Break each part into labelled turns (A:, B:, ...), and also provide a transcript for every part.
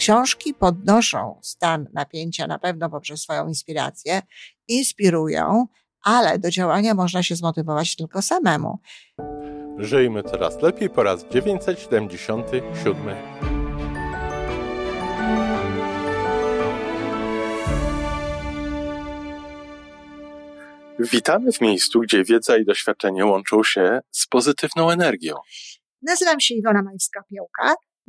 A: książki podnoszą stan napięcia na pewno poprzez swoją inspirację, inspirują, ale do działania można się zmotywować tylko samemu.
B: Żyjmy coraz lepiej po raz 977. Witamy w miejscu, gdzie wiedza i doświadczenie łączą się z pozytywną energią.
A: Nazywam się Iwona Majwska-Piołka.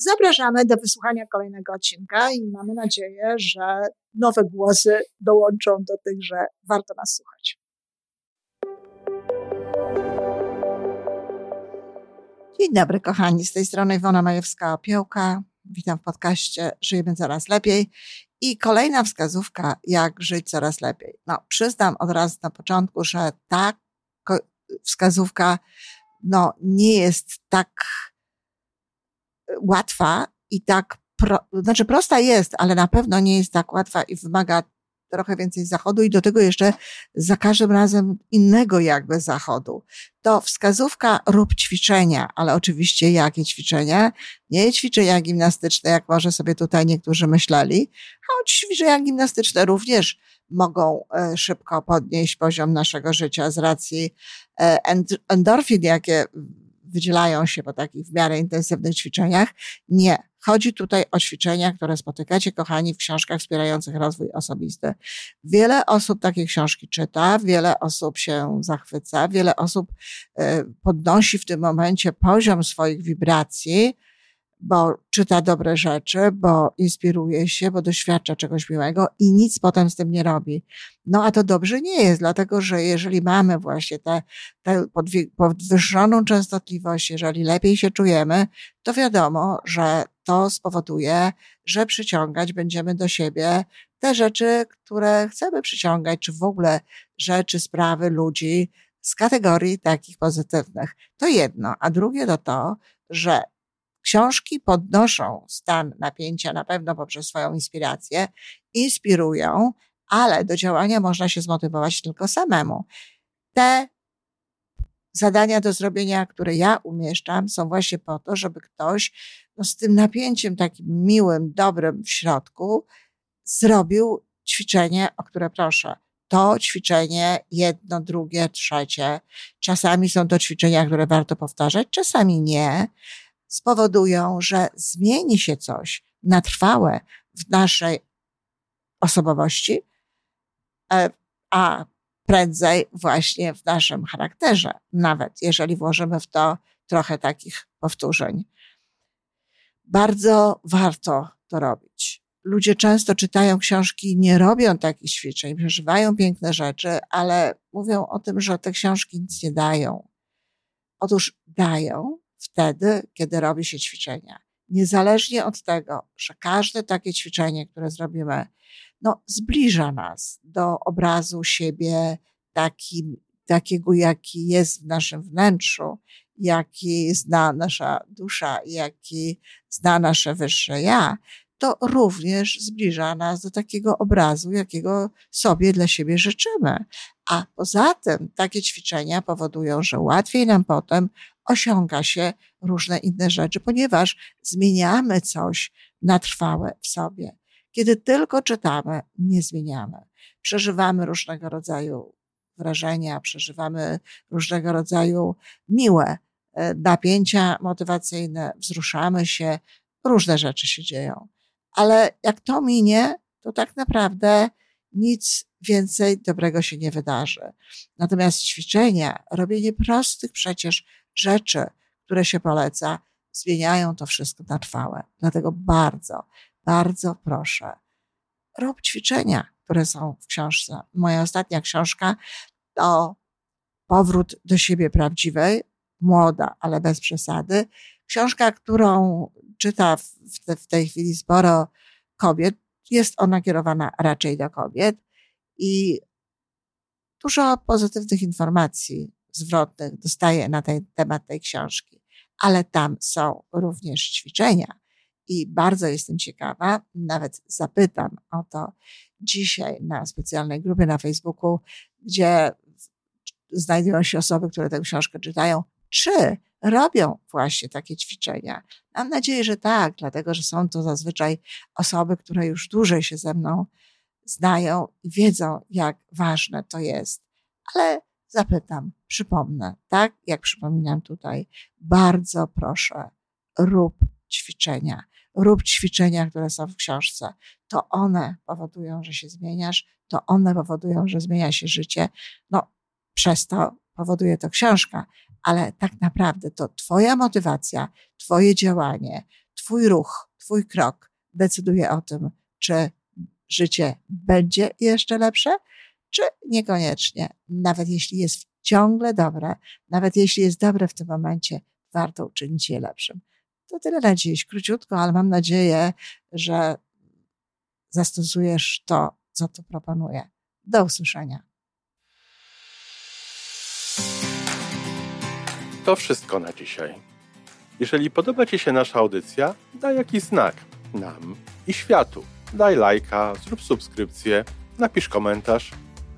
A: Zapraszamy do wysłuchania kolejnego odcinka i mamy nadzieję, że nowe głosy dołączą do tych, że warto nas słuchać. Dzień dobry, kochani. Z tej strony Iwona Majewska-Opiełka. Witam w podcaście Żyjemy Coraz Lepiej. I kolejna wskazówka, jak żyć coraz lepiej. No, przyznam od razu na początku, że ta wskazówka no, nie jest tak łatwa i tak, pro, znaczy prosta jest, ale na pewno nie jest tak łatwa i wymaga trochę więcej zachodu i do tego jeszcze za każdym razem innego jakby zachodu. To wskazówka rób ćwiczenia, ale oczywiście jakie ćwiczenia? Nie ćwiczenia gimnastyczne, jak może sobie tutaj niektórzy myśleli, a ćwiczenia gimnastyczne również mogą e, szybko podnieść poziom naszego życia z racji e, endorfin, jakie wydzielają się po takich w miarę intensywnych ćwiczeniach. Nie. Chodzi tutaj o ćwiczenia, które spotykacie, kochani, w książkach wspierających rozwój osobisty. Wiele osób takie książki czyta, wiele osób się zachwyca, wiele osób e, podnosi w tym momencie poziom swoich wibracji, bo czyta dobre rzeczy, bo inspiruje się, bo doświadcza czegoś miłego i nic potem z tym nie robi. No a to dobrze nie jest, dlatego że jeżeli mamy właśnie tę podwyższoną częstotliwość, jeżeli lepiej się czujemy, to wiadomo, że to spowoduje, że przyciągać będziemy do siebie te rzeczy, które chcemy przyciągać, czy w ogóle rzeczy, sprawy, ludzi z kategorii takich pozytywnych. To jedno. A drugie to to, że Książki podnoszą stan napięcia na pewno poprzez swoją inspirację, inspirują, ale do działania można się zmotywować tylko samemu. Te zadania do zrobienia, które ja umieszczam, są właśnie po to, żeby ktoś no, z tym napięciem takim miłym, dobrym w środku zrobił ćwiczenie, o które proszę. To ćwiczenie, jedno, drugie, trzecie. Czasami są to ćwiczenia, które warto powtarzać, czasami nie spowodują, że zmieni się coś na trwałe w naszej osobowości, e, a prędzej właśnie w naszym charakterze, nawet jeżeli włożymy w to trochę takich powtórzeń. Bardzo warto to robić. Ludzie często czytają książki, nie robią takich ćwiczeń, przeżywają piękne rzeczy, ale mówią o tym, że te książki nic nie dają. Otóż dają, wtedy, kiedy robi się ćwiczenia. Niezależnie od tego, że każde takie ćwiczenie, które zrobimy, no, zbliża nas do obrazu siebie takiego, jaki jest w naszym wnętrzu, jaki zna nasza dusza, jaki zna nasze wyższe ja, to również zbliża nas do takiego obrazu, jakiego sobie dla siebie życzymy. A poza tym takie ćwiczenia powodują, że łatwiej nam potem osiąga się różne inne rzeczy, ponieważ zmieniamy coś na trwałe w sobie. Kiedy tylko czytamy, nie zmieniamy. Przeżywamy różnego rodzaju wrażenia, przeżywamy różnego rodzaju miłe e, napięcia motywacyjne, wzruszamy się, różne rzeczy się dzieją. Ale jak to minie, to tak naprawdę nic więcej dobrego się nie wydarzy. Natomiast ćwiczenia, robienie prostych przecież rzeczy, które się poleca, zmieniają to wszystko na trwałe. Dlatego bardzo, bardzo proszę, rób ćwiczenia, które są w książce. Moja ostatnia książka to Powrót do siebie prawdziwej, młoda, ale bez przesady. Książka, którą czyta w, te, w tej chwili sporo kobiet. Jest ona kierowana raczej do kobiet i dużo pozytywnych informacji zwrotnych dostaję na ten temat tej książki, ale tam są również ćwiczenia. I bardzo jestem ciekawa, nawet zapytam o to dzisiaj na specjalnej grupie na Facebooku, gdzie znajdują się osoby, które tę książkę czytają, czy robią właśnie takie ćwiczenia. Mam nadzieję, że tak, dlatego że są to zazwyczaj osoby, które już dłużej się ze mną znają i wiedzą, jak ważne to jest. Ale zapytam, przypomnę, tak jak przypominam tutaj, bardzo proszę, rób ćwiczenia. Rób ćwiczenia, które są w książce. To one powodują, że się zmieniasz, to one powodują, że zmienia się życie. No, przez to powoduje to książka, ale tak naprawdę to Twoja motywacja, Twoje działanie, Twój ruch, Twój krok decyduje o tym, czy życie będzie jeszcze lepsze, czy niekoniecznie. Nawet jeśli jest ciągle dobre, nawet jeśli jest dobre w tym momencie, warto uczynić je lepszym. To tyle na dziś, króciutko, ale mam nadzieję, że zastosujesz to, co tu proponuję. Do usłyszenia.
B: To wszystko na dzisiaj. Jeżeli podoba Ci się nasza audycja, daj jakiś znak nam i światu. Daj lajka, zrób subskrypcję, napisz komentarz,